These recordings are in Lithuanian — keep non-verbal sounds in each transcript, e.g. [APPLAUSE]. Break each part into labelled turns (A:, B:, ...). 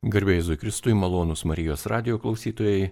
A: Garbėjai Kristui, malonus Marijos radio klausytojai,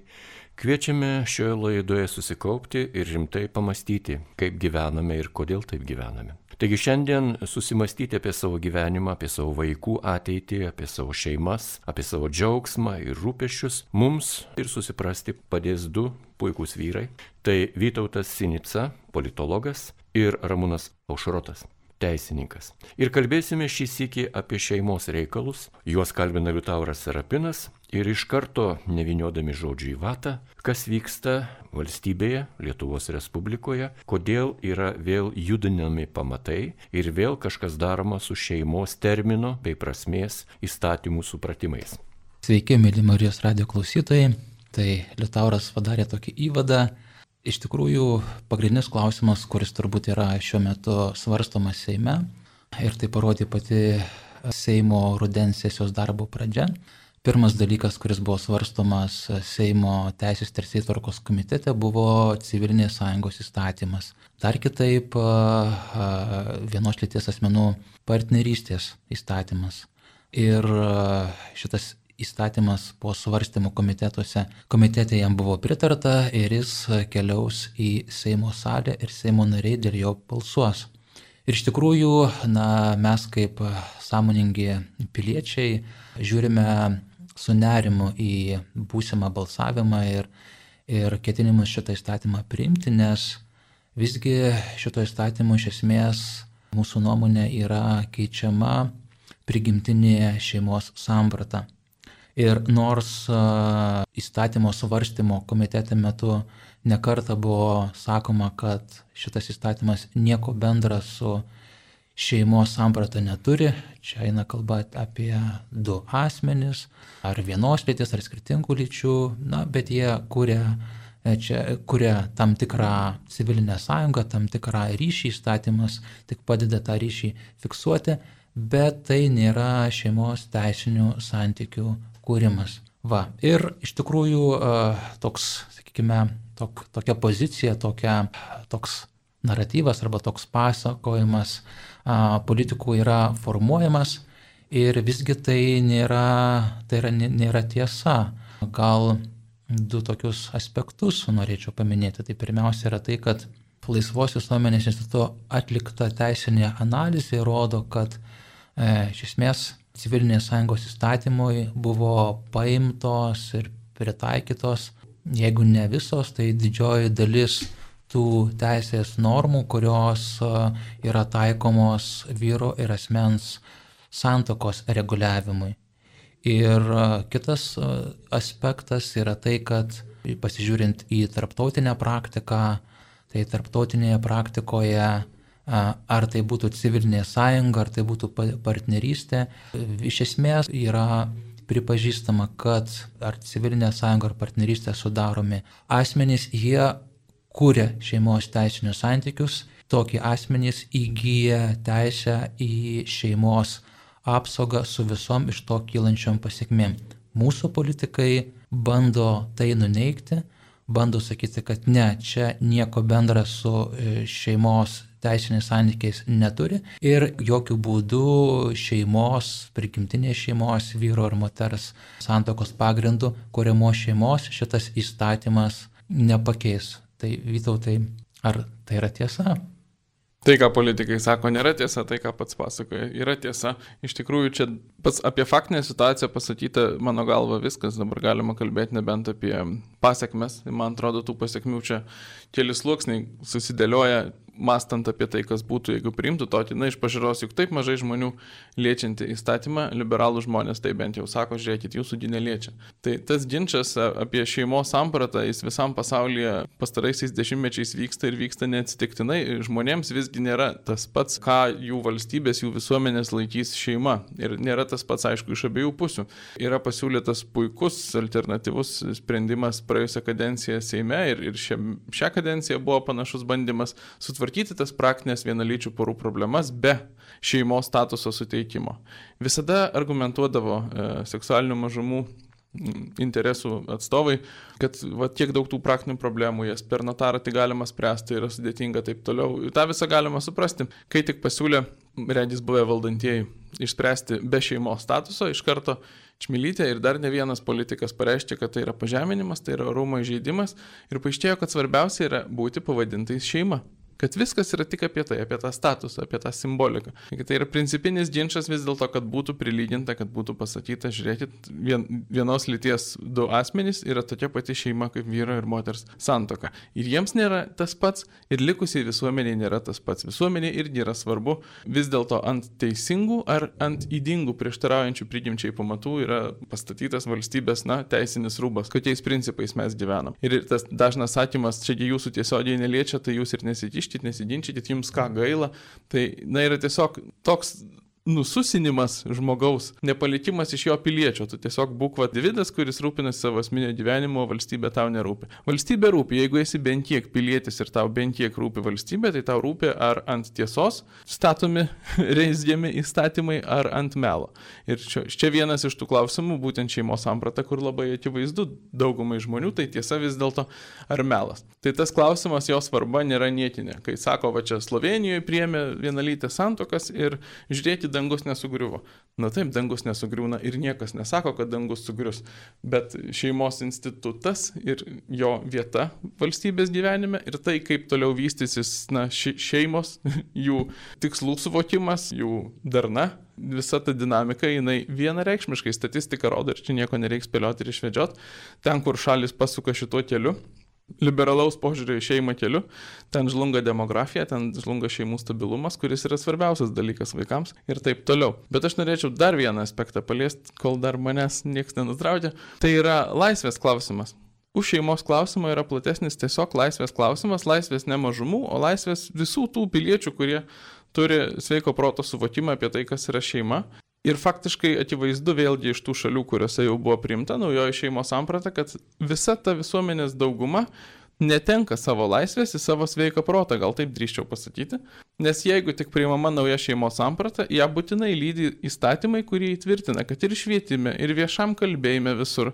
A: kviečiame šioje laidoje susikaupti ir rimtai pamastyti, kaip gyvename ir kodėl taip gyvename. Taigi šiandien susimastyti apie savo gyvenimą, apie savo vaikų ateitį, apie savo šeimas, apie savo džiaugsmą ir rūpešius mums ir susiprasti padės du puikūs vyrai. Tai Vytautas Sinica, politologas, ir Ramūnas Aušrotas teisininkas. Ir kalbėsime šį sėkį apie šeimos reikalus. Juos kalbina Liutauras Serapinas ir iš karto, neviniodami žodžių į vatą, kas vyksta valstybėje, Lietuvos Respublikoje, kodėl yra vėl judinami pamatai ir vėl kažkas daroma su šeimos termino bei prasmės įstatymų supratimais.
B: Sveiki, mėly Marijos radio klausytojai. Tai Liutauras padarė tokį įvadą Iš tikrųjų, pagrindinis klausimas, kuris turbūt yra šiuo metu svarstomas Seime, ir tai parodė pati Seimo rudens sesijos darbo pradžia. Pirmas dalykas, kuris buvo svarstomas Seimo Teisės teisėtvarkos komitete, buvo civilinės sąjungos įstatymas. Dar kitaip vienos lyties asmenų partnerystės įstatymas. Ir šitas įstatymas po svarstymų komitetuose. Komitete jam buvo pritarta ir jis keliaus į Seimo salę ir Seimo nariai dėl jo balsuos. Ir iš tikrųjų, na, mes kaip sąmoningi piliečiai žiūrime su nerimu į būsimą balsavimą ir, ir ketinimus šitą įstatymą priimti, nes visgi šito įstatymu iš esmės mūsų nuomonė yra keičiama prigimtinė šeimos samprata. Ir nors įstatymo svarstymo komitete metu nekarta buvo sakoma, kad šitas įstatymas nieko bendra su šeimos samprata neturi, čia eina kalba apie du asmenis, ar vienos lyties, ar skirtingų lyčių, na, bet jie kuria, e, čia kuria tam tikrą civilinę sąjungą, tam tikrą ryšį įstatymas, tik padeda tą ryšį fiksuoti, bet tai nėra šeimos teisinių santykių kūrimas. Va. Ir iš tikrųjų toks, sakykime, tok, tokia pozicija, tokia, toks naratyvas arba toks pasakojimas politikų yra formuojamas ir visgi tai nėra, tai yra, nėra tiesa. Gal du tokius aspektus norėčiau paminėti. Tai pirmiausia yra tai, kad Laisvos visuomenės instituto atlikta teisinė analizė rodo, kad e, iš esmės civilinės sąjungos įstatymui buvo paimtos ir pritaikytos, jeigu ne visos, tai didžioji dalis tų teisės normų, kurios yra taikomos vyro ir asmens santokos reguliavimui. Ir kitas aspektas yra tai, kad pasižiūrint į tarptautinę praktiką, tai tarptautinėje praktikoje ar tai būtų civilinė sąjunga, ar tai būtų partnerystė, iš esmės yra pripažįstama, kad ar civilinė sąjunga ar partnerystė sudaromi asmenys, jie kūrė šeimos teisinius santykius, tokie asmenys įgyja teisę į šeimos apsaugą su visom iš to kylančiom pasiekmėm. Mūsų politikai bando tai nuneikti, bando sakyti, kad ne, čia nieko bendra su e, šeimos teisiniais santykiais neturi ir jokių būdų šeimos, prigimtinės šeimos, vyro ir moters santokos pagrindų, kuriamos šeimos šitas įstatymas nepakeis. Tai vytautai, ar tai yra tiesa?
C: Tai, ką politikai sako, nėra tiesa, tai, ką pats pasakoja, yra tiesa. Iš tikrųjų, čia pats apie faktinę situaciją pasakyta, mano galva, viskas, dabar galima kalbėti nebent apie pasiekmes. Man atrodo, tų pasiekmių čia keli sluoksniai susidėlioja, mastant apie tai, kas būtų, jeigu priimtų tokį, na, iš pažiūros, juk taip mažai žmonių liečianti įstatymą, liberalų žmonės tai bent jau sako, žiūrėkit, jūsų gi neliečia. Tai tas ginčas apie šeimos sampratą, jis visam pasaulyje pastaraisiais dešimtmečiais vyksta ir vyksta neatsitiktinai. Žmonėms visgi nėra tas pats, ką jų valstybės, jų visuomenės laikys šeima. Ir nėra tas pats, aišku, iš abiejų pusių. Yra pasiūlytas puikus alternatyvus sprendimas praėjusią kadenciją Seime ir, ir šią, šią kadenciją buvo panašus bandymas sutvarkyti sutvarkyti tas praktinės vienalyčių porų problemas be šeimos statuso suteikimo. Visada argumentuodavo e, seksualinių mažumų interesų atstovai, kad va, tiek daug tų praktinių problemų, jas per notarą tai galima spręsti, yra sudėtinga taip toliau. Ta visą galima suprasti. Kai tik pasiūlė redis buvę valdantieji, išspręsti be šeimos statuso iš karto Čmilytė ir dar ne vienas politikas pareiškė, kad tai yra pažeminimas, tai yra rūmo įžeidimas ir paaiškėjo, kad svarbiausia yra būti pavadintais šeima. Kad viskas yra tik apie tai, apie tą statusą, apie tą simboliką. Tai yra principinis ginčas vis dėlto, kad būtų prilyginta, kad būtų pasakyta, žiūrėkit, vien, vienos lyties du asmenys yra tokia pati šeima kaip vyro ir moters santoka. Ir jiems nėra tas pats, ir likusiai visuomeniai nėra tas pats. Visuomeniai irgi yra svarbu vis dėlto ant teisingų ar ant įdingų prieštaraujančių prigimčiai pamatų yra pastatytas valstybės, na, teisinis rūbas, kokiais principais mes gyvenam. Ir tas dažnas sakymas, čia jūsų tiesiogiai neliečia, tai jūs ir nesikišite nesikiškit, nesiginčykit, jums ką gaila. Tai, na, yra tiesiog toks nususinimas žmogaus, nepalikimas iš jo piliečio. Tu tiesiog būk vadividas, kuris rūpinasi savo asmenio gyvenimo, valstybė tau nerūpi. Valstybė rūpi, jeigu esi bent kiek pilietis ir tau bent kiek rūpi valstybė, tai tau rūpi ar ant tiesos statomi, [LAUGHS] reisdėmi įstatymai, ar ant melo. Ir čia, čia vienas iš tų klausimų, būtent šeimos samprata, kur labai akivaizdu daugumai žmonių, tai tiesa vis dėlto ar melas. Tai tas klausimas, jo svarba nėra niekinė. Kai sako, va čia Slovenijoje priemė vienalytės santokas ir žiūrėkite, dangus nesugriuvo. Na taip, dangus nesugriūna ir niekas nesako, kad dangus sugrius, bet šeimos institutas ir jo vieta valstybės gyvenime ir tai, kaip toliau vystysis na, šeimos, [LAUGHS] jų tikslų suvokimas, jų darna, visa ta dinamika, jinai vienareikšmiškai statistika rodo ir čia nieko nereiks spėlioti ir išvedžiot. Ten, kur šalis pasuka šituo keliu, liberalaus požiūrio į šeimą keliu, ten žlunga demografija, ten žlunga šeimų stabilumas, kuris yra svarbiausias dalykas vaikams ir taip toliau. Bet aš norėčiau dar vieną aspektą paliesti, kol dar manęs niekas nenutraudė. Tai yra laisvės klausimas. Už šeimos klausimą yra platesnis tiesiog laisvės klausimas, laisvės ne mažumų, o laisvės visų tų piliečių, kurie turi sveiko proto suvokimą apie tai, kas yra šeima Ir faktiškai akivaizdu vėlgi iš tų šalių, kuriuose jau buvo priimta naujoji šeimos samprata, kad visa ta visuomenės dauguma netenka savo laisvės į savo sveiką protą, gal taip drįščiau pasakyti. Nes jeigu tik priimama nauja šeimos samprata, ją būtinai lydi įstatymai, kurie įtvirtina, kad ir švietime, ir viešam kalbėjime visur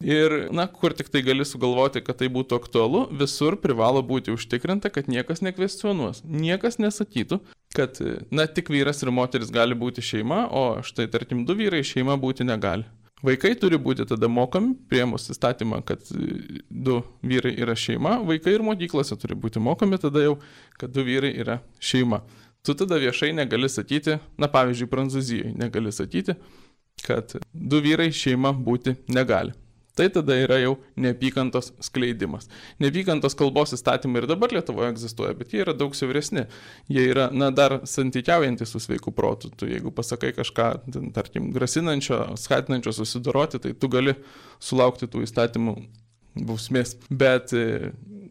C: Ir, na, kur tik tai gali sugalvoti, kad tai būtų aktualu, visur privalo būti užtikrinta, kad niekas nekvestionuos. Niekas nesakytų, kad, na, tik vyras ir moteris gali būti šeima, o štai, tarkim, du vyrai šeima būti negali. Vaikai turi būti tada mokomi, priemus įstatymą, kad du vyrai yra šeima, vaikai ir mokyklose turi būti mokomi tada jau, kad du vyrai yra šeima. Tu tada viešai negali sakyti, na pavyzdžiui, Prancūzijoje negali sakyti, kad du vyrai šeima būti negali. Tai tada yra jau neapykantos skleidimas. Neapykantos kalbos įstatymai ir dabar Lietuvoje egzistuoja, bet jie yra daug siauresni. Jie yra, na, dar santykiaujantys su sveiku protu. Tu jeigu pasakai kažką, tarkim, grasinančio, skatinančio susidoroti, tai tu gali sulaukti tų įstatymų bausmės. Bet e,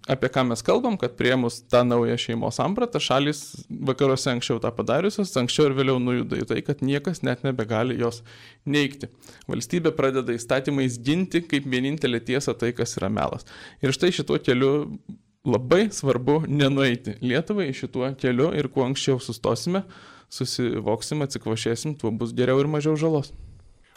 C: apie ką mes kalbam, kad priemus tą naują šeimos sampratą, šalis vakaruose anksčiau tą padariusios, anksčiau ir vėliau nujuda į tai, kad niekas net nebegali jos neikti. Valstybė pradeda įstatymais ginti kaip vienintelė tiesa tai, kas yra melas. Ir štai šituo keliu labai svarbu nenueiti Lietuvai šituo keliu ir kuo anksčiau sustosime, susivoksim, atsikvošėsim, tuo bus geriau ir mažiau žalos.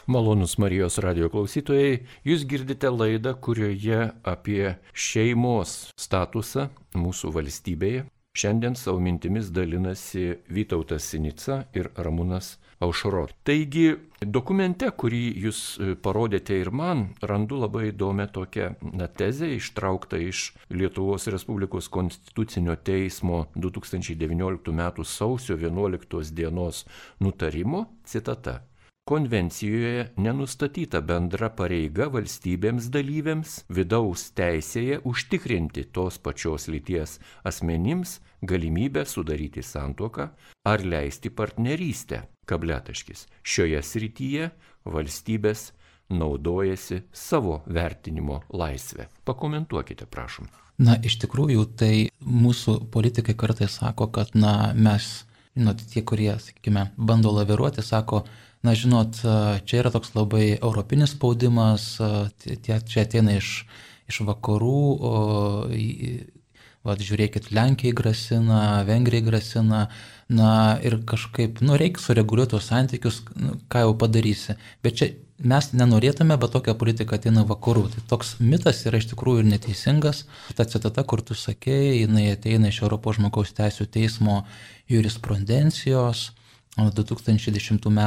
A: Malonus Marijos radio klausytojai, jūs girdite laidą, kurioje apie šeimos statusą mūsų valstybėje. Šiandien savo mintimis dalinasi Vytautas Sinica ir Ramūnas Aušrot. Taigi, dokumente, kurį jūs parodėte ir man, randu labai įdomią tokią tezę ištrauktą iš Lietuvos Respublikos Konstitucinio teismo 2019 m. sausio 11 dienos nutarimo, citata. Konvencijoje nenustatyta bendra pareiga valstybėms dalyviams vidaus teisėje užtikrinti tos pačios lyties asmenims galimybę sudaryti santuoką ar leisti partnerystę. Kabletaškis. Šioje srityje valstybės naudojasi savo vertinimo laisvę. Pakomentuokite, prašom.
B: Na, iš tikrųjų, tai mūsų politikai kartais sako, kad, na, mes, žinot, tie, kurie, sakykime, bando laviruoti, sako, Na, žinot, čia yra toks labai europinis spaudimas, tie čia ateina iš, iš vakarų, o, va, žiūrėkit, Lenkijai grasina, Vengrijai grasina, na ir kažkaip, nu, reikia sureguliuoti tos santykius, nu, ką jau padarysi. Bet čia mes nenorėtume, bet tokia politika ateina vakarų. Tai toks mitas yra iš tikrųjų neteisingas. Ta citata, kur tu sakėjai, jinai ateina iš Europos žmogaus teisų teismo jurisprudencijos 2010 m.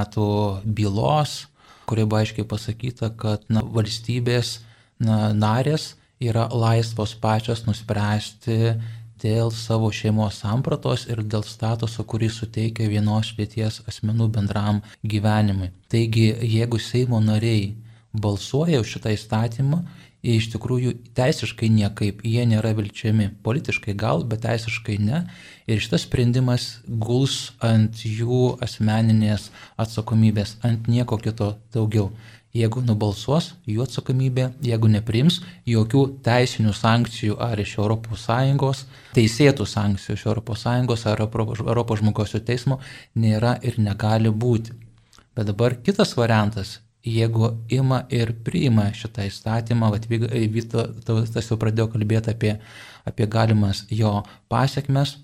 B: bylos, kurioje buvo aiškiai pasakyta, kad na, valstybės na, narės yra laisvos pačios nuspręsti dėl savo šeimos sampratos ir dėl statuso, kurį suteikia vienos lyties asmenų bendram gyvenimui. Taigi, jeigu Seimo nariai balsuoja už šitą įstatymą, iš tikrųjų teisiškai niekaip, jie nėra vilčiami. Politiškai gal, bet teisiškai ne. Ir šitas sprendimas guls ant jų asmeninės atsakomybės, ant nieko kito daugiau. Jeigu nubalsuos, jų atsakomybė, jeigu neprims, jokių teisinių sankcijų ar iš ES, teisėtų sankcijų iš ES ar Europos žmogaus teismo nėra ir negali būti. Bet dabar kitas variantas jeigu ima ir priima šitą įstatymą, Vytas jau pradėjo kalbėti apie, apie galimas jo pasiekmes.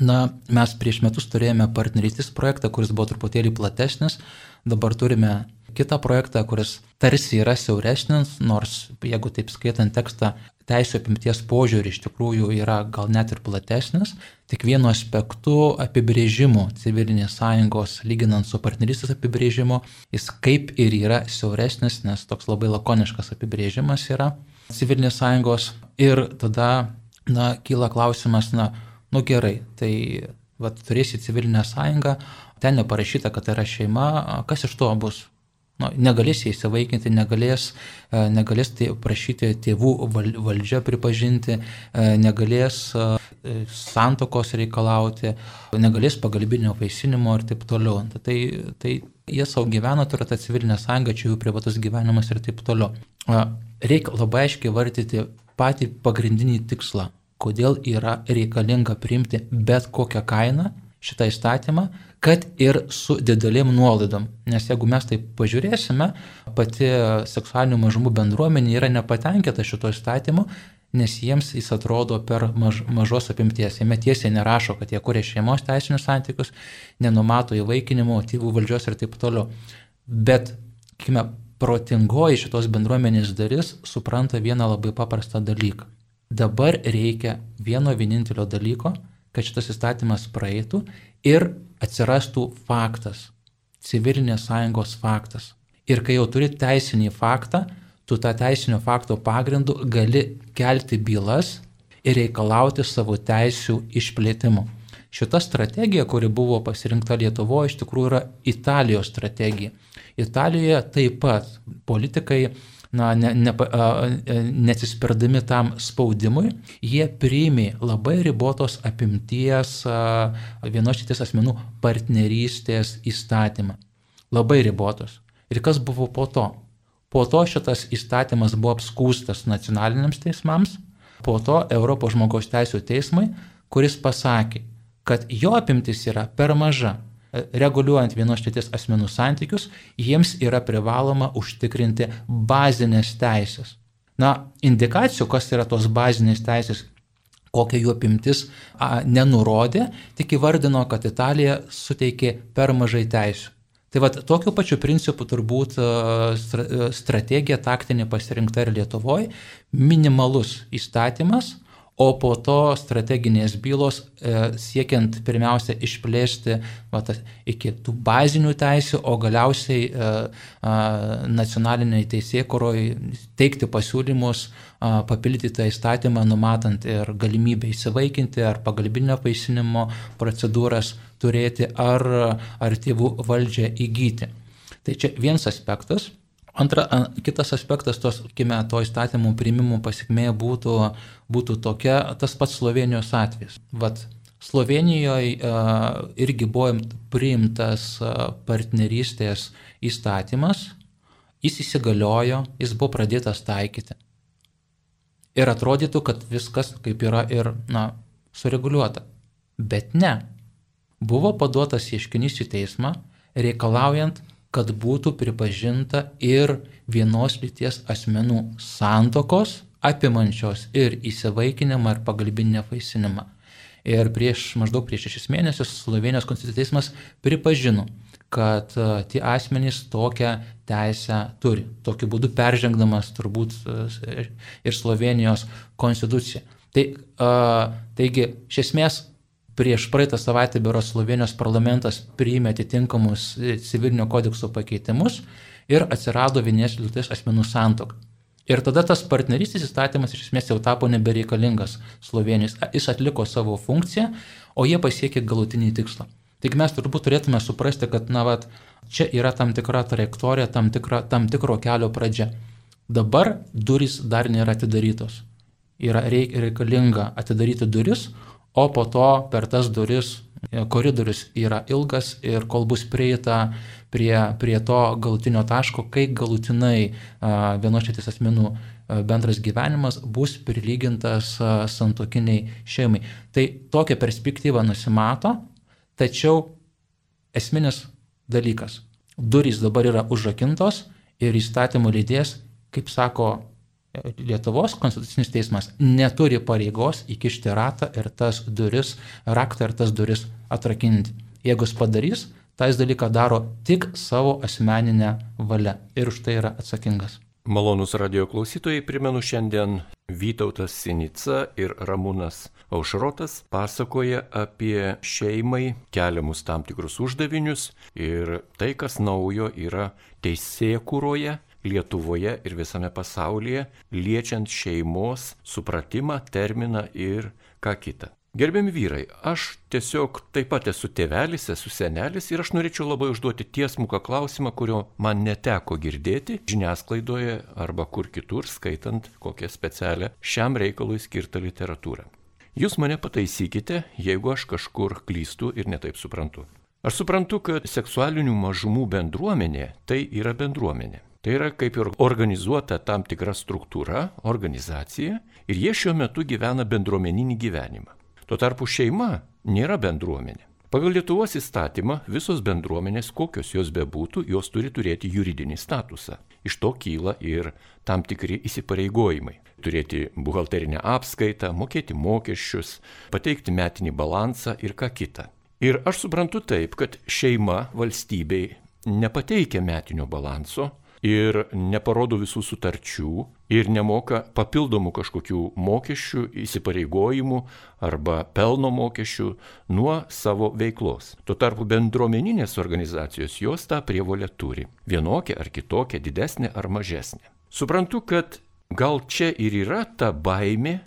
B: Na, mes prieš metus turėjome partnerystės projektą, kuris buvo truputėlį platesnis, dabar turime kitą projektą, kuris tarsi yra siauresnis, nors jeigu taip skaitant tekstą, teisų apimties požiūrį iš tikrųjų yra gal net ir platesnis, tik vienu aspektu apibrėžimu civilinės sąjungos, lyginant su partnerystės apibrėžimu, jis kaip ir yra siauresnis, nes toks labai lakoniškas apibrėžimas yra civilinės sąjungos. Ir tada, na, kyla klausimas, na, nu gerai, tai vat, turėsi civilinę sąjungą, ten neparašyta, kad tai yra šeima, kas iš to bus? Nu, negalės jie įsivaikinti, negalės, e, negalės prašyti tėvų valdžią pripažinti, e, negalės e, santokos reikalauti, negalės pagalbinio vaisinimo ir taip toliau. Tai, tai jie savo gyvena, turi tą civilinę sąjungą, čia jų privatus gyvenimas ir taip toliau. Reikia labai aiškiai vardyti patį pagrindinį tikslą, kodėl yra reikalinga priimti bet kokią kainą šitą įstatymą, kad ir su didelėm nuolaidom. Nes jeigu mes taip pažiūrėsime, pati seksualinių mažumų bendruomenė yra nepatenkinta šito įstatymu, nes jiems jis atrodo per maž, mažos apimties. Jame tiesiai nerašo, kad jie kuria šeimos teisinius santykius, nenumato įvaikinimo, tėvų valdžios ir taip toliau. Bet, kime, protingoji šitos bendruomenės dalis supranta vieną labai paprastą dalyką. Dabar reikia vieno vienintelio dalyko, kad šitas įstatymas praeitų ir atsirastų faktas, civilinės sąjungos faktas. Ir kai jau turi teisinį faktą, tu tą teisinio fakto pagrindu gali kelti bylas ir reikalauti savo teisių išplėtimo. Šita strategija, kuri buvo pasirinkta Lietuvoje, iš tikrųjų yra Italijos strategija. Italijoje taip pat politikai na, ne, ne, nesispirdami tam spaudimui, jie priimė labai ribotos apimties vienos šities asmenų partnerystės įstatymą. Labai ribotos. Ir kas buvo po to? Po to šitas įstatymas buvo apskūstas nacionaliniams teismams, po to Europos žmogaus teisų teismui, kuris pasakė, kad jo apimtis yra per maža reguliuojant vienos lyties asmenų santykius, jiems yra privaloma užtikrinti bazinės teisės. Na, indikacijų, kas yra tos bazinės teisės, kokia jų apimtis, a, nenurodė, tik įvardino, kad Italija suteikė per mažai teisų. Tai vad tokiu pačiu principu turbūt strategija taktinė pasirinkta ir Lietuvoje, minimalus įstatymas, o po to strateginės bylos e, siekiant pirmiausia išplėsti va, ta, iki tų bazinių teisių, o galiausiai e, nacionaliniai teisėkuroj teikti pasiūlymus, papildyti tą įstatymą, numatant ir galimybę įsivaikinti ar pagalbinio paisinimo procedūras turėti ar, ar tėvų valdžią įgyti. Tai čia vienas aspektas. Antra, kitas aspektas tos, kime, to įstatymų priimimų pasiekmė būtų, būtų tokia, tas pats Slovenijos atvejis. Vat, Slovenijoje irgi buvo priimtas partnerystės įstatymas, jis įsigaliojo, jis buvo pradėtas taikyti. Ir atrodytų, kad viskas kaip yra ir, na, sureguliuota. Bet ne. Buvo paduotas ieškinys į teismą, reikalaujant kad būtų pripažinta ir vienos lyties asmenų santokos, apimančios ir įsivaikinimą ir pagalbinę vaisinimą. Ir prieš maždaug prieš šešis mėnesius Slovenijos konstitucinis teismas pripažino, kad e, tie asmenys tokią teisę turi. Tokiu būdu peržengdamas turbūt e, ir Slovenijos konstituciją. Tai, a, taigi, iš esmės, prieš praeitą savaitę Biuro Slovenijos parlamentas priėmė atitinkamus civilinio kodekso pakeitimus ir atsirado vienės lyties asmenų santok. Ir tada tas partnerystės įstatymas iš esmės jau tapo nebereikalingas Slovenijos. Jis atliko savo funkciją, o jie pasiekė galutinį tikslą. Tik mes turbūt turėtume suprasti, kad, na, vat, čia yra tam tikra trajektorija, tam, tikra, tam tikro kelio pradžia. Dabar durys dar nėra atidarytos. Yra reik, reikalinga atidaryti duris, o po to per tas duris e, koridorius yra ilgas ir kol bus prieita prie, prie to galutinio taško, kai galutinai vienošėtis asmenų bendras gyvenimas bus prilygintas santokiniai šeimai. Tai tokia perspektyva nusimato, tačiau esminis dalykas. Durys dabar yra užrakintos ir įstatymų lydės, kaip sako Lietuvos konstitucinis teismas, neturi pareigos įkišti ratą ir tas duris, raktą ir tas duris atrakinti. Jeigu jis padarys, tą jis dalyką daro tik savo asmeninę valią ir už tai yra atsakingas.
A: Malonus radio klausytojai, primenu šiandien Vytautas Sinica ir Ramūnas Aušrotas pasakoja apie šeimai keliamus tam tikrus uždavinius ir tai, kas naujo yra teisėkuroje, Lietuvoje ir visame pasaulyje, liečiant šeimos supratimą, terminą ir ką kitą. Gerbiami vyrai, aš tiesiog taip pat esu tėvelis, esu senelis ir aš norėčiau labai užduoti tiesmuką klausimą, kurio man neteko girdėti žiniasklaidoje arba kur kitur, skaitant kokią specialią šiam reikalui skirtą literatūrą. Jūs mane pataisykite, jeigu aš kažkur klystu ir netaip suprantu. Aš suprantu, kad seksualinių mažumų bendruomenė tai yra bendruomenė. Tai yra kaip ir organizuota tam tikra struktūra, organizacija ir jie šiuo metu gyvena bendruomeninį gyvenimą. Tuo tarpu šeima nėra bendruomenė. Pagal Lietuvos įstatymą visos bendruomenės, kokios jos bebūtų, jos turi turėti juridinį statusą. Iš to kyla ir tam tikri įsipareigojimai. Turėti buhalterinę apskaitą, mokėti mokesčius, pateikti metinį balansą ir ką kita. Ir aš suprantu taip, kad šeima valstybei nepateikia metinio balanso, ir neparodo visų sutarčių ir nemoka papildomų kažkokių mokesčių, įsipareigojimų arba pelno mokesčių nuo savo veiklos. Tuo tarpu bendruomeninės organizacijos jos tą prievolę turi. Vienokia ar kitokia, didesnė ar mažesnė. Suprantu, kad gal čia ir yra ta baimė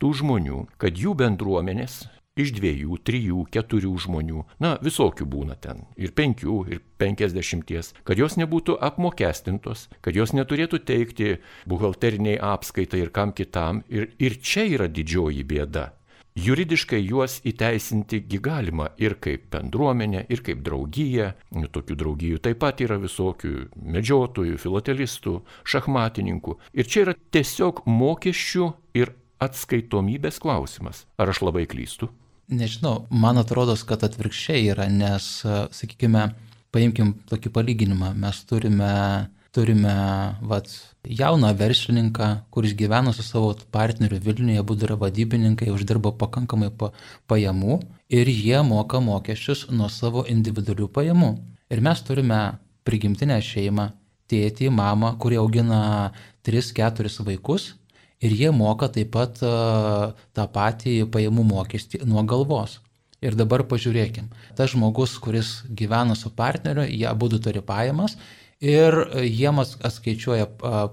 A: tų žmonių, kad jų bendruomenės iš dviejų, trijų, keturių žmonių, na visokių būna ten, ir penkių, ir penkiasdešimties, kad jos nebūtų apmokestintos, kad jos neturėtų teikti buhalteriniai apskaitai ir kam kitam. Ir, ir čia yra didžioji bėda. Juridiškai juos įteisinti galima ir kaip bendruomenė, ir kaip draugija. Tokių draugijų taip pat yra visokių medžiotojų, filatelistų, šachmatininkų. Ir čia yra tiesiog mokesčių ir atskaitomybės klausimas. Ar aš labai klystu?
B: Nežinau, man atrodo, kad atvirkščiai yra, nes, sakykime, paimkim tokį palyginimą, mes turime, turime vat, jauną verslininką, kuris gyvena su savo partneriu Vilniuje, būdų yra vadybininkai, uždirba pakankamai pa, pajamų ir jie moka mokesčius nuo savo individualių pajamų. Ir mes turime prigimtinę šeimą, tėtį, mamą, kurie augina 3-4 vaikus ir jie moka taip pat tą patį pajamų mokestį nuo galvos. Ir dabar pažiūrėkim, tas žmogus, kuris gyvena su partneriu, jie abu turi pajamas ir jiems atskaičiuoja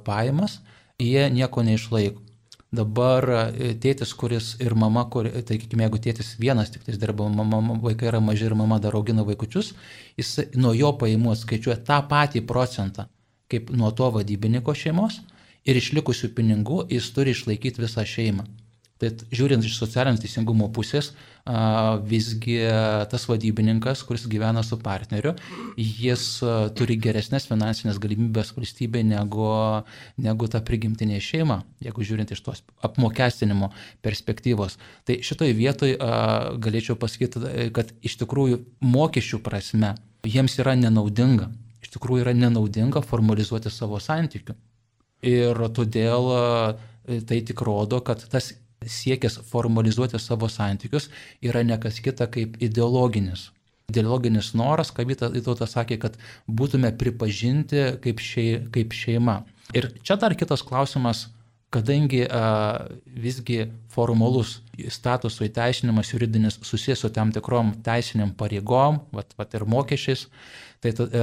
B: pajamas, jie nieko neišlaiko. Dabar tėtis, kuris ir mama, kur, tai sakykime, jeigu tėtis vienas tik tais dirba, mama, vaikai yra maži ir mama dar augina vaikučius, jis nuo jo pajamų atskaičiuoja tą patį procentą kaip nuo to vadybininko šeimos, ir išlikusių pinigų jis turi išlaikyti visą šeimą. Tai žiūrint iš socialinio teisingumo pusės, visgi tas vadybininkas, kuris gyvena su partneriu, jis turi geresnės finansinės galimybės valstybė negu, negu ta prigimtinė šeima, jeigu žiūrint iš tos apmokestinimo perspektyvos. Tai šitoj vietoj galėčiau pasakyti, kad iš tikrųjų mokesčių prasme jiems yra nenaudinga. Iš tikrųjų yra nenaudinga formalizuoti savo santykių. Ir todėl e, tai tik rodo, kad tas siekis formalizuoti savo santykius yra nekas kita kaip ideologinis. Ideologinis noras, kaip Vytautas sakė, kad būtume pripažinti kaip, šei, kaip šeima. Ir čia dar kitas klausimas, kadangi a, visgi formalus statuso įteisinimas juridinis susijęs su tam tikrom teisiniam pareigom, vat, vat ir mokesčiais, tai e,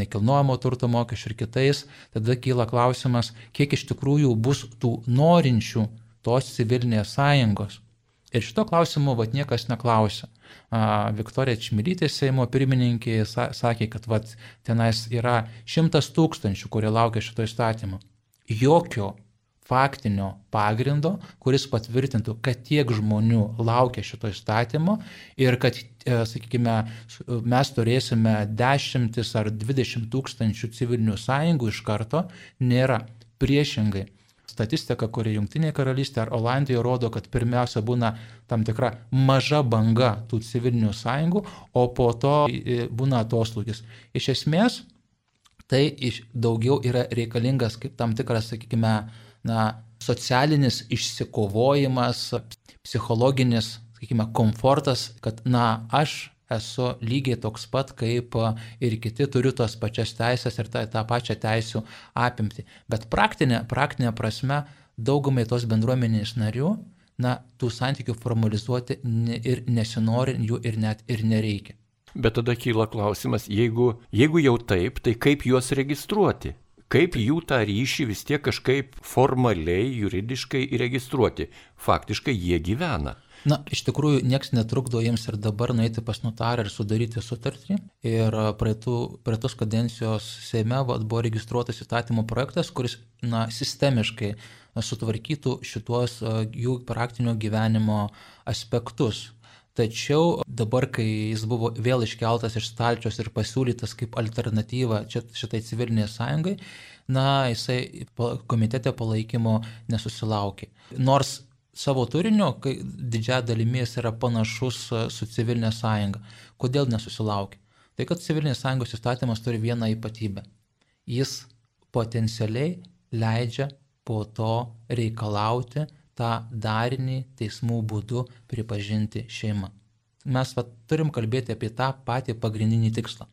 B: nekilnojamo turto mokesčių ir kitais, tada kyla klausimas, kiek iš tikrųjų bus tų norinčių tos civilinės sąjungos. Ir šito klausimu vat niekas neklausė. Viktorija Čmilytė, Seimo pirmininkė, sakė, kad vat, tenais yra šimtas tūkstančių, kurie laukia šito įstatymo. Jokio faktinio pagrindo, kuris patvirtintų, kad tiek žmonių laukia šito įstatymo ir kad, sakykime, mes turėsime dešimtis ar dvidešimt tūkstančių civilinių sąjungų iš karto, nėra. Priešingai, statistika, kuri Junktinėje karalystėje ar Olandijoje rodo, kad pirmiausia būna tam tikra maža banga tų civilinių sąjungų, o po to būna atoslūgis. Iš esmės, tai iš, daugiau yra reikalingas kaip tam tikras, sakykime, na, socialinis išsikovojimas, psichologinis, sakykime, komfortas, kad, na, aš esu lygiai toks pat kaip ir kiti, turiu tos pačias teisės ir tą, tą pačią teisų apimti. Bet praktinė, praktinė prasme daugumai tos bendruomenės narių, na, tų santykių formalizuoti ir nesinori jų ir net ir nereikia.
A: Bet tada kyla klausimas, jeigu, jeigu jau taip, tai kaip juos registruoti? Kaip jų tą ryšį vis tiek kažkaip formaliai, juridiškai įregistruoti? Faktiškai jie gyvena.
B: Na, iš tikrųjų, niekas netrukdo jiems ir dabar nueiti pas notarą ir sudaryti sutartį. Ir praeitų, praeitos kadencijos Seime buvo registruotas įstatymo projektas, kuris na, sistemiškai sutvarkytų šituos jų praktinio gyvenimo aspektus. Tačiau dabar, kai jis buvo vėl iškeltas iš stalčios ir pasiūlytas kaip alternatyva šitai civiliniai sąjungai, na, jisai komitete palaikymo nesusilaukė. Nors savo turiniu, kai didžiąją dalimi jis yra panašus e, su civilinė sąjunga. Kodėl nesusilaukė? Tai kad civilinės sąjungos įstatymas turi vieną ypatybę. Jis potencialiai leidžia po to reikalauti tą darinį teismų būdu pripažinti šeimą. Mes va, turim kalbėti apie tą patį pagrindinį tikslą.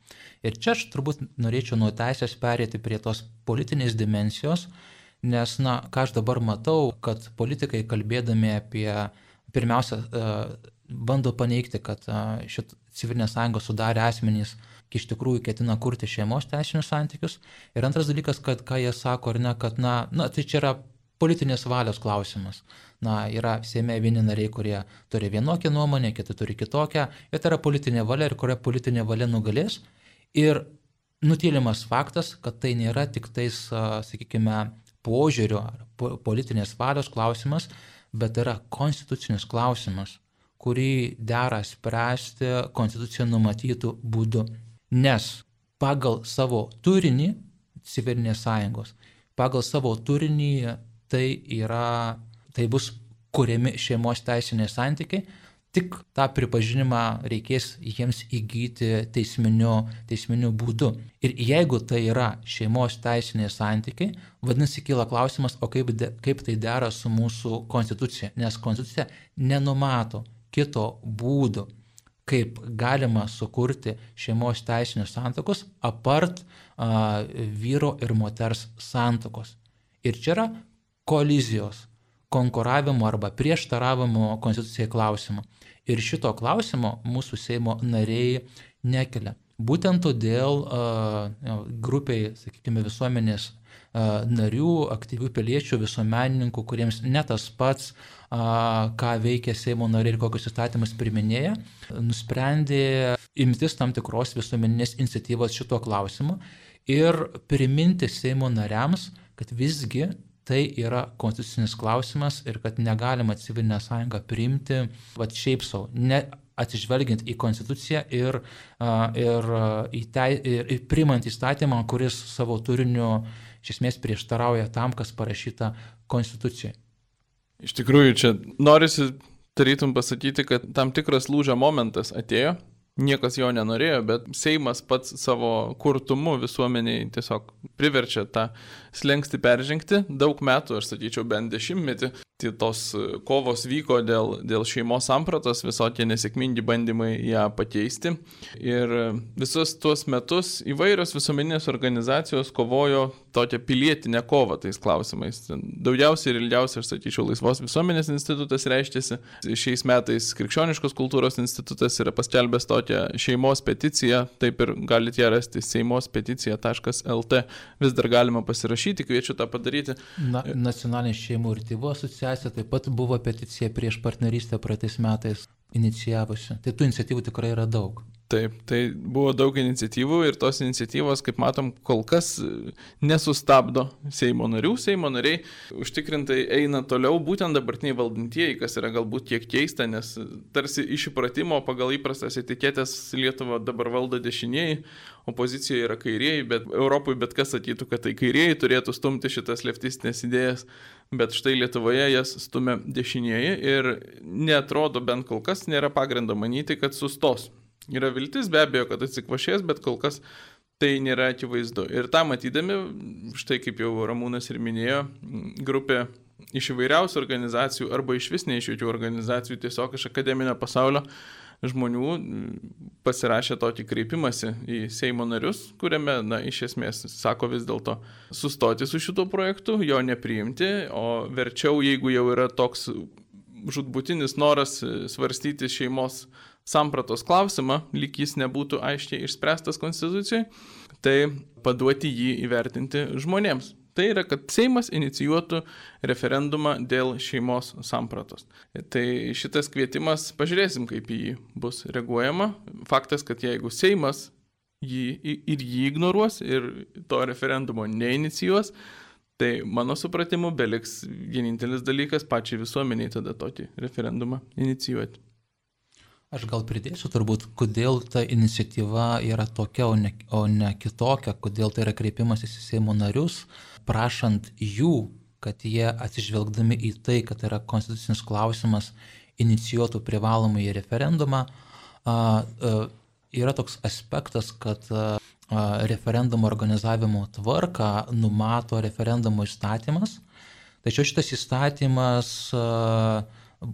B: Ir čia aš turbūt norėčiau nuo teisės perėti prie tos politinės dimensijos, Nes, na, ką aš dabar matau, kad politikai kalbėdami apie, pirmiausia, e, bando paneigti, kad e, šit civilinė sąjunga sudarė asmenys, iš tikrųjų ketina kurti šeimos teisinius santykius. Ir antras dalykas, kad ką jie sako, ar ne, kad, na, na tai čia yra politinės valios klausimas. Na, yra Seime vieni nariai, kurie turi vienokią nuomonę, kiti turi kitokią, ir tai yra politinė valia ir kuria politinė valia nugalės. Ir nutylimas faktas, kad tai nėra tik tais, sakykime, požiūrio ar politinės valios klausimas, bet yra konstitucinis klausimas, kurį dera spręsti konstitucija numatytų būdu. Nes pagal savo turinį civilinės sąjungos, pagal savo turinį tai yra, tai bus kuriami šeimos teisiniai santykiai, tik tą pripažinimą reikės jiems įgyti teisminiu, teisminiu būdu. Ir jeigu tai yra šeimos teisiniai santykiai, vadinasi, kyla klausimas, o kaip, de, kaip tai dera su mūsų konstitucija, nes konstitucija nenumato kito būdo, kaip galima sukurti šeimos teisinius santokus apart a, vyro ir moters santokos. Ir čia yra kolizijos konkuravimo arba prieštaravimo konstitucijai klausimų. Ir šito klausimo mūsų Seimo nariai nekelia. Būtent todėl grupiai, sakykime, visuomenės narių, aktyvių piliečių, visuomenininkų, kuriems ne tas pats, ką veikia Seimo nariai ir kokius įstatymus priminėja, nusprendė imtis tam tikros visuomeninės iniciatyvos šito klausimu ir priminti Seimo nariams, kad visgi tai yra konstitucinis klausimas ir kad negalima civilinę sąjungą priimti va šiaip savo, ne atsižvelgiant į konstituciją ir, ir, į te, ir, ir primant įstatymą, kuris savo turiniu iš esmės prieštarauja tam, kas parašyta konstitucijoje.
C: Iš tikrųjų, čia norisi tarytum pasakyti, kad tam tikras lūžio momentas atėjo Niekas jo nenorėjo, bet Seimas pats savo kurtumu visuomeniai tiesiog priverčia tą slengsti peržengti. Daug metų, aš sakyčiau, bent dešimtmetį, tos kovos vyko dėl, dėl šeimos sampratos, visokie nesėkmingi bandymai ją pakeisti. Ir visus tuos metus įvairios visuomeninės organizacijos kovojo tokią pilietinę kovą tais klausimais. Daugiausiai ir ilgiausiai, aš sakyčiau, Laisvos visuomenės institutas reiškėsi. Šiais metais Krikščioniškos kultūros institutas yra paskelbęs tokią šeimos peticiją, taip ir galite ją rasti seimos peticija.lt. Vis dar galima pasirašyti, kviečiu tą padaryti.
B: Na, nacionalinė šeimų ir tėvų asociacija taip pat buvo peticija prieš partnerystę praeitais metais inicijavusi. Tai tų iniciatyvų tikrai yra daug.
C: Taip, tai buvo daug iniciatyvų ir tos iniciatyvos, kaip matom, kol kas nesustabdo Seimo narių. Seimo nariai užtikrintai eina toliau, būtent dabartiniai valdantieji, kas yra galbūt kiek keista, nes tarsi iš įpratimo pagal įprastas etiketės Lietuva dabar valdo dešinieji, opozicija yra kairieji, bet Europoje bet kas sakytų, kad tai kairieji turėtų stumti šitas leftistinės idėjas, bet štai Lietuvoje jas stumia dešinieji ir netrodo bent kol kas nėra pagrindo manyti, kad sustos. Yra viltis be abejo, kad atsikvašės, bet kol kas tai nėra akivaizdu. Ir tą matydami, štai kaip jau Ramūnas ir minėjo, grupė iš įvairiausių organizacijų arba iš vis ne iš jokių organizacijų, tiesiog iš akademinio pasaulio žmonių pasirašė tokį kreipimąsi į Seimo narius, kuriame, na, iš esmės sako vis dėlto sustoti su šituo projektu, jo nepriimti, o verčiau, jeigu jau yra toks žudbutinis noras svarstyti šeimos sampratos klausimą, lyg jis nebūtų aiškiai išspręstas konstitucijai, tai paduoti jį įvertinti žmonėms. Tai yra, kad Seimas inicijuotų referendumą dėl šeimos sampratos. Tai šitas kvietimas, pažiūrėsim, kaip į jį bus reaguojama. Faktas, kad jeigu Seimas jį ir jį ignoruos ir to referendumo neinicijuos, tai mano supratimu beliks vienintelis dalykas pačiai visuomeniai tada tokį referendumą inicijuoti.
B: Aš gal pridėsiu turbūt, kodėl ta iniciatyva yra tokia, o ne, o ne kitokia, kodėl tai yra kreipimasis į Seimo narius, prašant jų, kad jie atsižvelgdami į tai, kad tai yra konstitucinis klausimas, inicijuotų privalomąjį referendumą. A, a, yra toks aspektas, kad a, referendumo organizavimo tvarką numato referendumo įstatymas, tačiau šitas įstatymas a,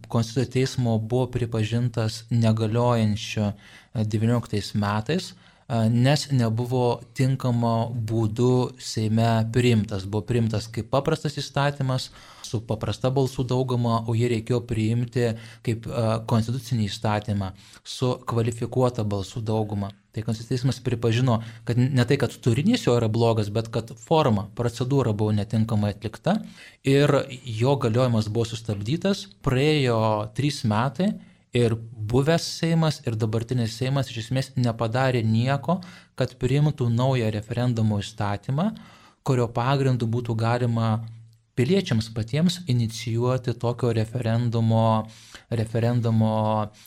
B: Konstitucijos teismo buvo pripažintas negaliojančiu 19 e, metais, nes nebuvo tinkamo būdu Seime priimtas. Buvo priimtas kaip paprastas įstatymas su paprasta balsų dauguma, o jį reikėjo priimti kaip konstitucinį įstatymą su kvalifikuota balsų dauguma. Tai konstitucinis pripažino, kad ne tai, kad turinys jo yra blogas, bet kad forma, procedūra buvo netinkamai atlikta ir jo galiojimas buvo sustabdytas. Praėjo trys metai ir buvęs Seimas ir dabartinis Seimas iš esmės nepadarė nieko, kad priimtų naują referendumo įstatymą, kurio pagrindu būtų galima piliečiams patiems inicijuoti tokio referendumo, referendumo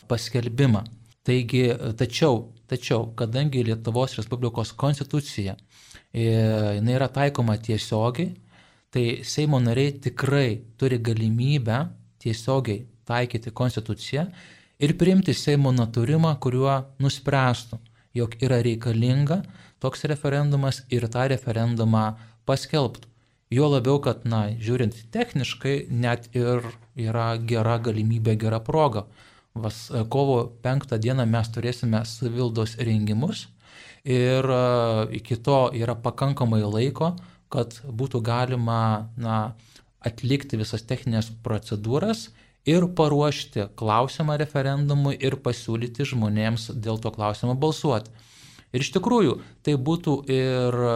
B: paskelbimą. Taigi, tačiau Tačiau, kadangi Lietuvos Respublikos konstitucija e, jinai yra taikoma tiesiogiai, tai Seimo nariai tikrai turi galimybę tiesiogiai taikyti konstituciją ir priimti Seimo naturimą, kuriuo nuspręstų, jog yra reikalinga toks referendumas ir tą referendumą paskelbtų. Jo labiau, kad, na, žiūrint techniškai, net ir yra gera galimybė, gera proga Vas, kovo 5 dieną mes turėsime savildos rengimus ir e, iki to yra pakankamai laiko, kad būtų galima na, atlikti visas techninės procedūras ir paruošti klausimą referendumui ir pasiūlyti žmonėms dėl to klausimo balsuoti. Ir iš tikrųjų tai būtų ir e,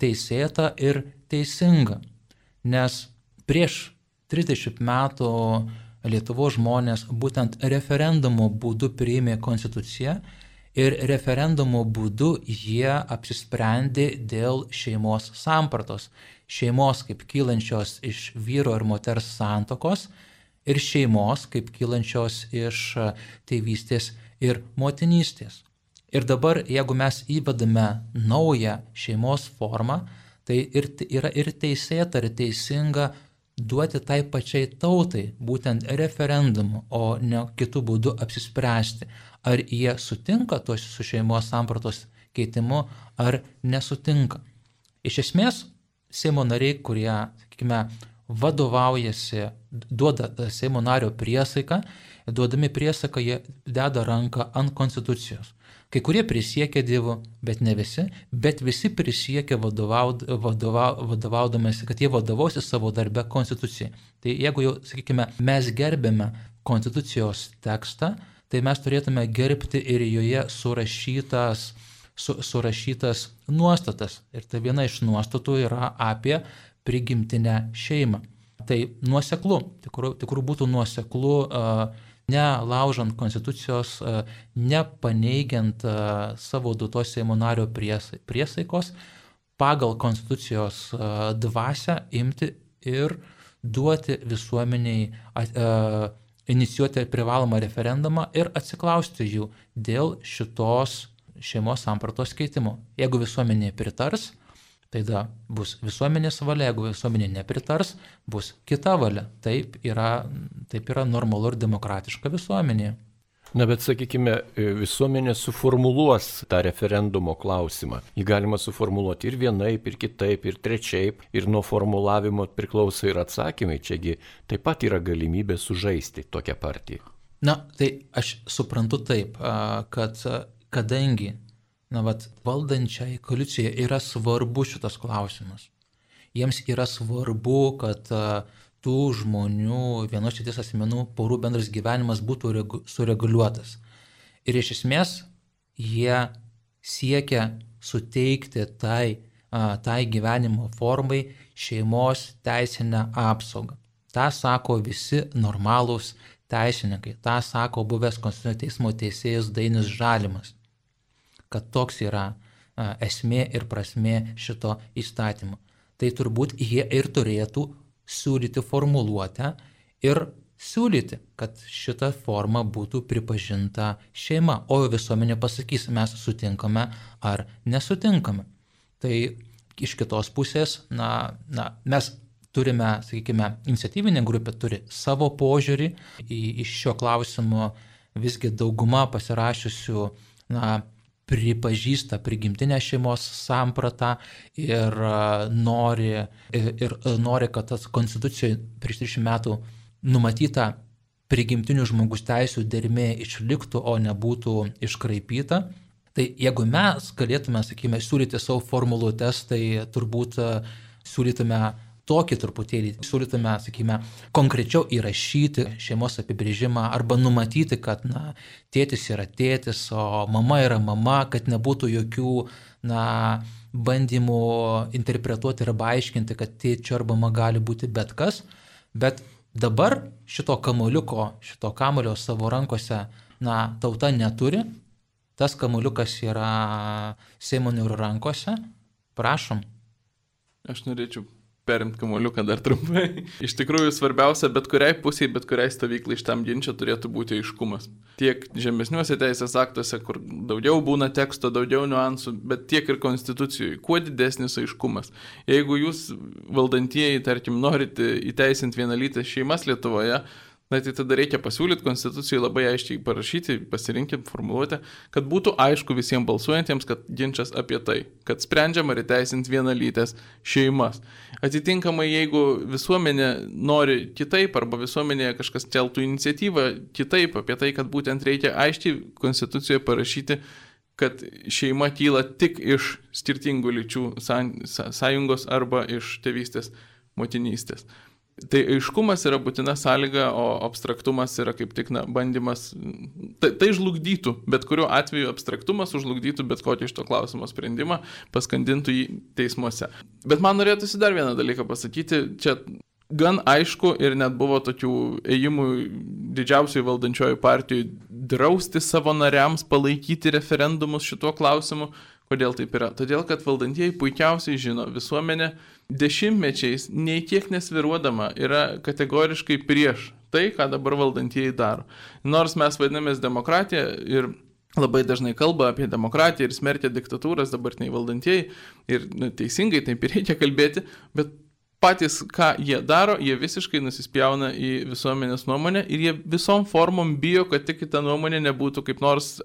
B: teisėta, ir teisinga, nes prieš 30 metų Lietuvos žmonės būtent referendumo būdu priėmė konstituciją ir referendumo būdu jie apsisprendė dėl šeimos sampratos. Šeimos kaip kylančios iš vyro ir moters santokos ir šeimos kaip kylančios iš tėvystės ir motinystės. Ir dabar, jeigu mes įvedame naują šeimos formą, tai ir, yra ir teisėta, ir teisinga duoti tai pačiai tautai būtent referendumu, o ne kitų būdų apsispręsti, ar jie sutinka tos su šeimos sampratos keitimu, ar nesutinka. Iš esmės, Seimo nariai, kurie, sakykime, vadovaujasi, duoda Seimo nario priesaiką, duodami priesaiką jie deda ranką ant konstitucijos. Kai kurie prisiekia Dievu, bet ne visi, bet visi prisiekia vadovaud, vadova, vadovaudamasi, kad jie vadovausi savo darbę konstitucijai. Tai jeigu jau, sakykime, mes gerbėme konstitucijos tekstą, tai mes turėtume gerbti ir joje surašytas, su, surašytas nuostatas. Ir tai viena iš nuostatų yra apie prigimtinę šeimą. Tai nuoseklu, tikrų, tikrų būtų nuoseklu nelaužant konstitucijos, nepaneigiant savo duotos Seimo nario priesaikos, pagal konstitucijos dvasę imti ir duoti visuomeniai, inicijuoti privalomą referendumą ir atsiklausti jų dėl šitos šeimos sampratos keitimo. Jeigu visuomenė pritars, Tada bus visuomenės valia, jeigu visuomenė nepritars, bus kita valia. Taip yra, taip yra normalu ir demokratiška visuomenė.
A: Na bet sakykime, visuomenė suformuluos tą referendumo klausimą. Jį galima suformuluoti ir vienaip, ir kitaip, ir trečiaip, ir nuo formulavimo priklauso ir atsakymai. Čiagi taip pat yra galimybė sužaisti tokią partiją.
B: Na, tai aš suprantu taip, kad kadangi na, vat, valdančiai koalicijai yra svarbu šitas klausimas. Jiems yra svarbu, kad tų žmonių, vienos šities asmenų, porų bendras gyvenimas būtų regu, sureguliuotas. Ir iš esmės jie siekia suteikti tai, tai gyvenimo formai šeimos teisinę apsaugą. Ta sako visi normalūs teisininkai, tą sako buvęs Konstitucinio teismo teisėjas Dainis Žalimas kad toks yra esmė ir prasmė šito įstatymo. Tai turbūt jie ir turėtų siūlyti formuluotę ir siūlyti, kad šita forma būtų pripažinta šeima, o visuomenė pasakys, mes sutinkame ar nesutinkame. Tai iš kitos pusės, na, na mes turime, sakykime, iniciatyvinė grupė turi savo požiūrį į, iš šio klausimo, visgi dauguma pasirašiusių, na, pripažįsta prigimtinę šeimos sampratą ir nori, ir, ir nori kad tas konstitucijoje prieš 30 metų numatyta prigimtinių žmogus teisų dermė išliktų, o nebūtų iškraipyta. Tai jeigu mes galėtume, sakykime, siūlyti savo formuluotės, tai turbūt siūlytume tokį truputėlį siūlytume, sakykime, konkrečiau įrašyti šeimos apibrėžimą arba numatyti, kad, na, tėtis yra tėtis, o mama yra mama, kad nebūtų jokių, na, bandymų interpretuoti arba aiškinti, kad tėčio arba mama gali būti bet kas, bet dabar šito kamoliuko, šito kamulio savo rankose, na, tauta neturi, tas kamuliukas yra Seimo narių rankose, prašom.
C: Aš norėčiau perimti kamuoliuką dar trumpai. Iš tikrųjų, svarbiausia, bet kuriai pusiai, bet kuriai stovyklai šitam ginčia turėtų būti aiškumas. Tiek žemesniuose teisės aktuose, kur daugiau būna teksto, daugiau niuansų, bet tiek ir konstitucijoje. Kuo didesnis aiškumas. Jeigu jūs valdantieji, tarkim, norite įteisinti vienalytės šeimas Lietuvoje, Na tai tada reikia pasiūlyti konstitucijai labai aiškiai parašyti, pasirinkti formuluotę, kad būtų aišku visiems balsuojantiems, kad ginčas apie tai, kad sprendžiama ir teisinti vienalytės šeimas. Atitinkamai, jeigu visuomenė nori kitaip arba visuomenėje kažkas keltų iniciatyvą kitaip apie tai, kad būtent reikia aiškiai konstitucijoje parašyti, kad šeima kyla tik iš skirtingų lyčių sąjungos arba iš tėvystės motinystės. Tai aiškumas yra būtina sąlyga, o abstraktumas yra kaip tik na, bandymas, tai, tai žlugdytų, bet kuriuo atveju abstraktumas užlugdytų bet kokį iš to klausimo sprendimą, paskandintų jį teismuose. Bet man norėtųsi dar vieną dalyką pasakyti, čia gan aišku ir net buvo tokių ėjimų didžiausiai valdančioji partijai drausti savo nariams palaikyti referendumus šituo klausimu. Kodėl taip yra? Todėl, kad valdantieji puikiausiai žino, visuomenė dešimtmečiais nei kiek nesviruodama yra kategoriškai prieš tai, ką dabar valdantieji daro. Nors mes vadinamės demokratija ir labai dažnai kalba apie demokratiją ir smerkia diktatūras dabartiniai valdantieji ir nu, teisingai taip ir reikia kalbėti, bet patys, ką jie daro, jie visiškai nusispjauna į visuomenės nuomonę ir jie visom formom bijo, kad tik ta nuomonė nebūtų kaip nors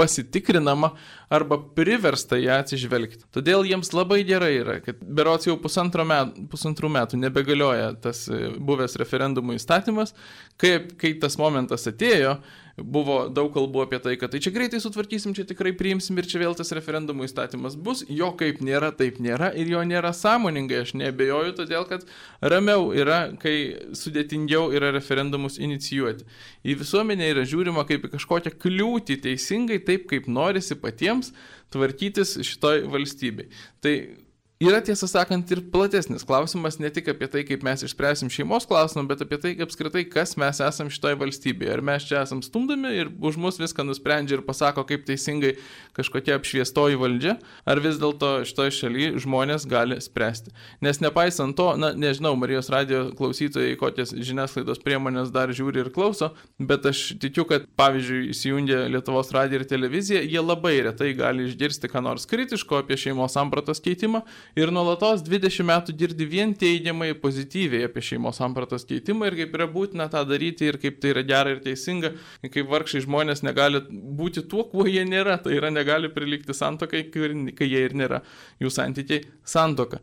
C: pasitikrinama arba priversta ją atsižvelgti. Todėl jiems labai gerai yra, kad berots jau metų, pusantrų metų nebegalioja tas e, buvęs referendumų įstatymas, kai, kai tas momentas atėjo, buvo daug kalbų apie tai, kad tai čia greitai sutvarkysim, čia tikrai priimsim ir čia vėl tas referendumų įstatymas bus, jo kaip nėra, taip nėra ir jo nėra sąmoningai, aš nebejoju, todėl kad ramiau yra, kai sudėtingiau yra referendumus inicijuoti. Į visuomenę yra žiūrima kaip į kažkokią kliūtį teisingai, taip kaip norisi patiems tvarkytis šitoj valstybei. Tai Yra tiesą sakant ir platesnis klausimas, ne tik apie tai, kaip mes išspręsim šeimos klausimą, bet apie tai, apskritai, kas mes esam šitoje valstybėje. Ar mes čia esam stumdami ir už mus viską nusprendžia ir pasako, kaip teisingai kažkokia apšviestoji valdžia, ar vis dėlto šitoje šalyje žmonės gali spręsti. Nes nepaisant to, na, nežinau, Marijos radio klausytojai, kokias žiniasklaidos priemonės dar žiūri ir klauso, bet aš tikiu, kad pavyzdžiui, įsijungia Lietuvos radiją ir televiziją, jie labai retai gali išgirsti ką nors kritiško apie šeimos sampratos keitimą ir nuolatos 20 metų girdi vien teigiamai, pozityviai apie šeimos sampratos keitimą ir kaip yra būtina tą daryti ir kaip tai yra gera ir teisinga, kaip vargšai žmonės negali būti tuo, kuo jie nėra, tai yra negali prilikti santokai, kai jie ir nėra jų santykiai santoka.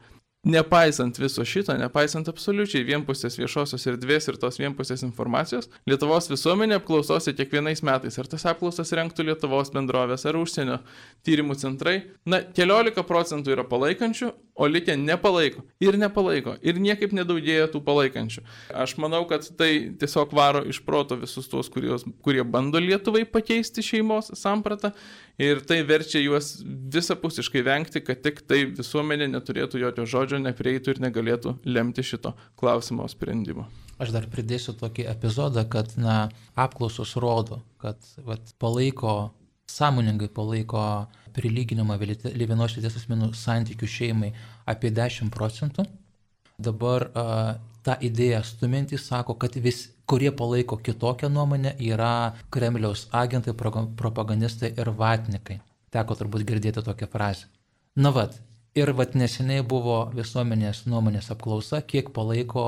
C: Nepaisant viso šito, nepaisant absoliučiai vienpusės viešosios erdvės ir tos vienpusės informacijos, Lietuvos visuomenė apklausose kiekvienais metais, ar tas apklausas renktų Lietuvos bendrovės ar užsienio tyrimų centrai, na, keliolika procentų yra palaikančių, o likę nepalaiko. Ir nepalaiko. Ir niekaip nedaugėja tų palaikančių. Aš manau, kad tai tiesiog varo iš proto visus tuos, kurios, kurie bando Lietuvai pakeisti šeimos sampratą ir tai verčia juos visapusiškai vengti, kad tik tai visuomenė neturėtų jokio žodžio, neprieitų ir negalėtų lemti šito klausimo sprendimo.
B: Aš dar pridėsiu tokį epizodą, kad na, apklausos rodo, kad vat, palaiko, sąmoningai palaiko prilyginimą vienos lyties asmenų santykių šeimai apie 10 procentų. Dabar a, tą idėją stuminti sako, kad vis kurie palaiko kitokią nuomonę, yra Kremliaus agentai, propagandistai ir vatnikai. Teko turbūt girdėti tokią frazę. Na vad, ir vad neseniai buvo visuomenės nuomonės apklausa, kiek palaiko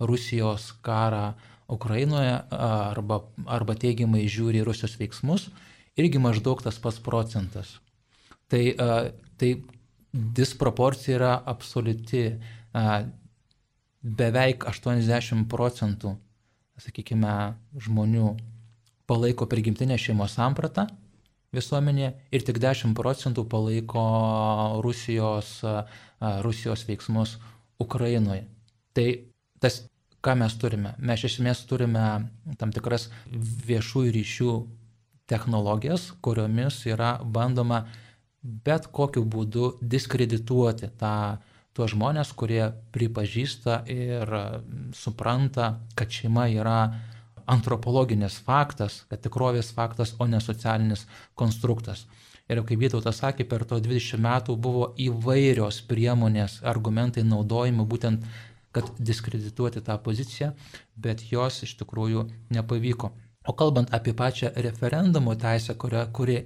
B: Rusijos karą Ukrainoje arba, arba teigiamai žiūri Rusijos veiksmus, irgi maždaug tas pats procentas. Tai, tai disproporcija yra absoliuti. Beveik 80 procentų sakykime, žmonių palaiko prigimtinę šeimos sampratą visuomenėje ir tik 10 procentų palaiko Rusijos, Rusijos veiksmus Ukrainoje. Tai tas, ką mes turime? Mes iš esmės turime tam tikras viešųjų ryšių technologijas, kuriomis yra bandoma bet kokiu būdu diskredituoti tą tuos žmonės, kurie pripažįsta ir supranta, kad šeima yra antropologinis faktas, kad tikrovės faktas, o ne socialinis konstruktas. Ir kaip Vytautas sakė, per to 20 metų buvo įvairios priemonės, argumentai naudojami būtent, kad diskredituoti tą poziciją, bet jos iš tikrųjų nepavyko. O kalbant apie pačią referendumo teisę, kuri, kuri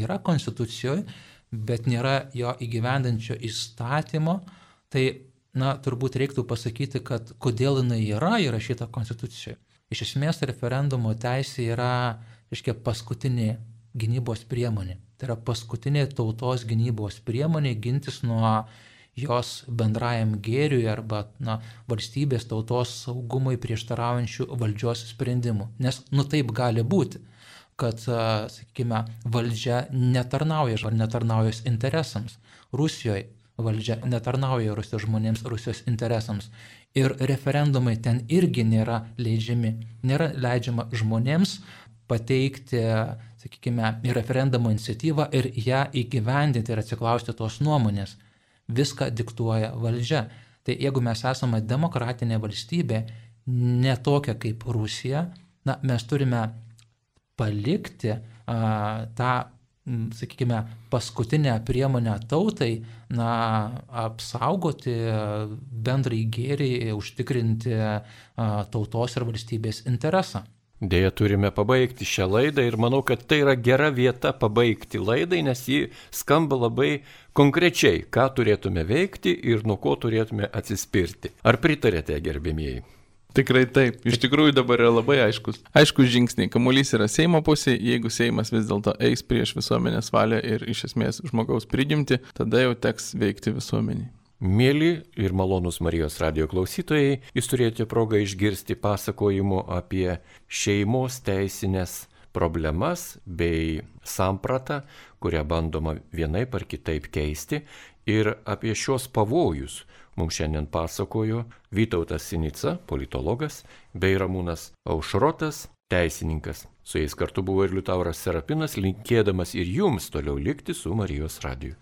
B: yra konstitucijoje, bet nėra jo įgyvendančio įstatymo, Tai, na, turbūt reiktų pasakyti, kad kodėl jinai yra įrašyta konstitucijoje. Iš esmės referendumo teisė yra, reiškia, paskutinė gynybos priemonė. Tai yra paskutinė tautos gynybos priemonė gintis nuo jos bendrajam gėriui arba na, valstybės tautos saugumui prieštaraujančių valdžios sprendimų. Nes nu taip gali būti, kad, sakykime, valdžia netarnauja ar netarnauja interesams. Rusijoje valdžia netarnauja Rusijos žmonėms, Rusijos interesams. Ir referendumai ten irgi nėra leidžiami. Nėra leidžiama žmonėms pateikti, sakykime, referendumo iniciatyvą ir ją įgyvendinti ir atsiklausti tos nuomonės. Viską diktuoja valdžia. Tai jeigu mes esame demokratinė valstybė, ne tokia kaip Rusija, na, mes turime palikti a, tą sakykime, paskutinę priemonę tautai, na, apsaugoti bendrai gėrį, užtikrinti tautos ir valstybės interesą.
A: Dėja turime pabaigti šią laidą ir manau, kad tai yra gera vieta pabaigti laidai, nes ji skamba labai konkrečiai, ką turėtume veikti ir nuo ko turėtume atsispirti. Ar pritarėte, gerbėmieji?
C: Tikrai taip. Iš tikrųjų dabar yra labai aiškus. Aiškus žingsniai. Kamuolys yra Seimo pusė. Jeigu Seimas vis dėlto eis prieš visuomenės valią ir iš esmės žmogaus prigimti, tada jau teks veikti visuomeniai.
A: Mėly ir malonus Marijos radio klausytojai, jūs turėjote progą išgirsti pasakojimų apie šeimos teisinės problemas bei sampratą, kurią bandoma vienaip ar kitaip keisti ir apie šios pavojus. Mums šiandien pasakojo Vytautas Sinica, politologas, bei Ramūnas Aušrotas, teisininkas. Su jais kartu buvo ir Liutauras Serapinas, linkėdamas ir jums toliau likti su Marijos radiju.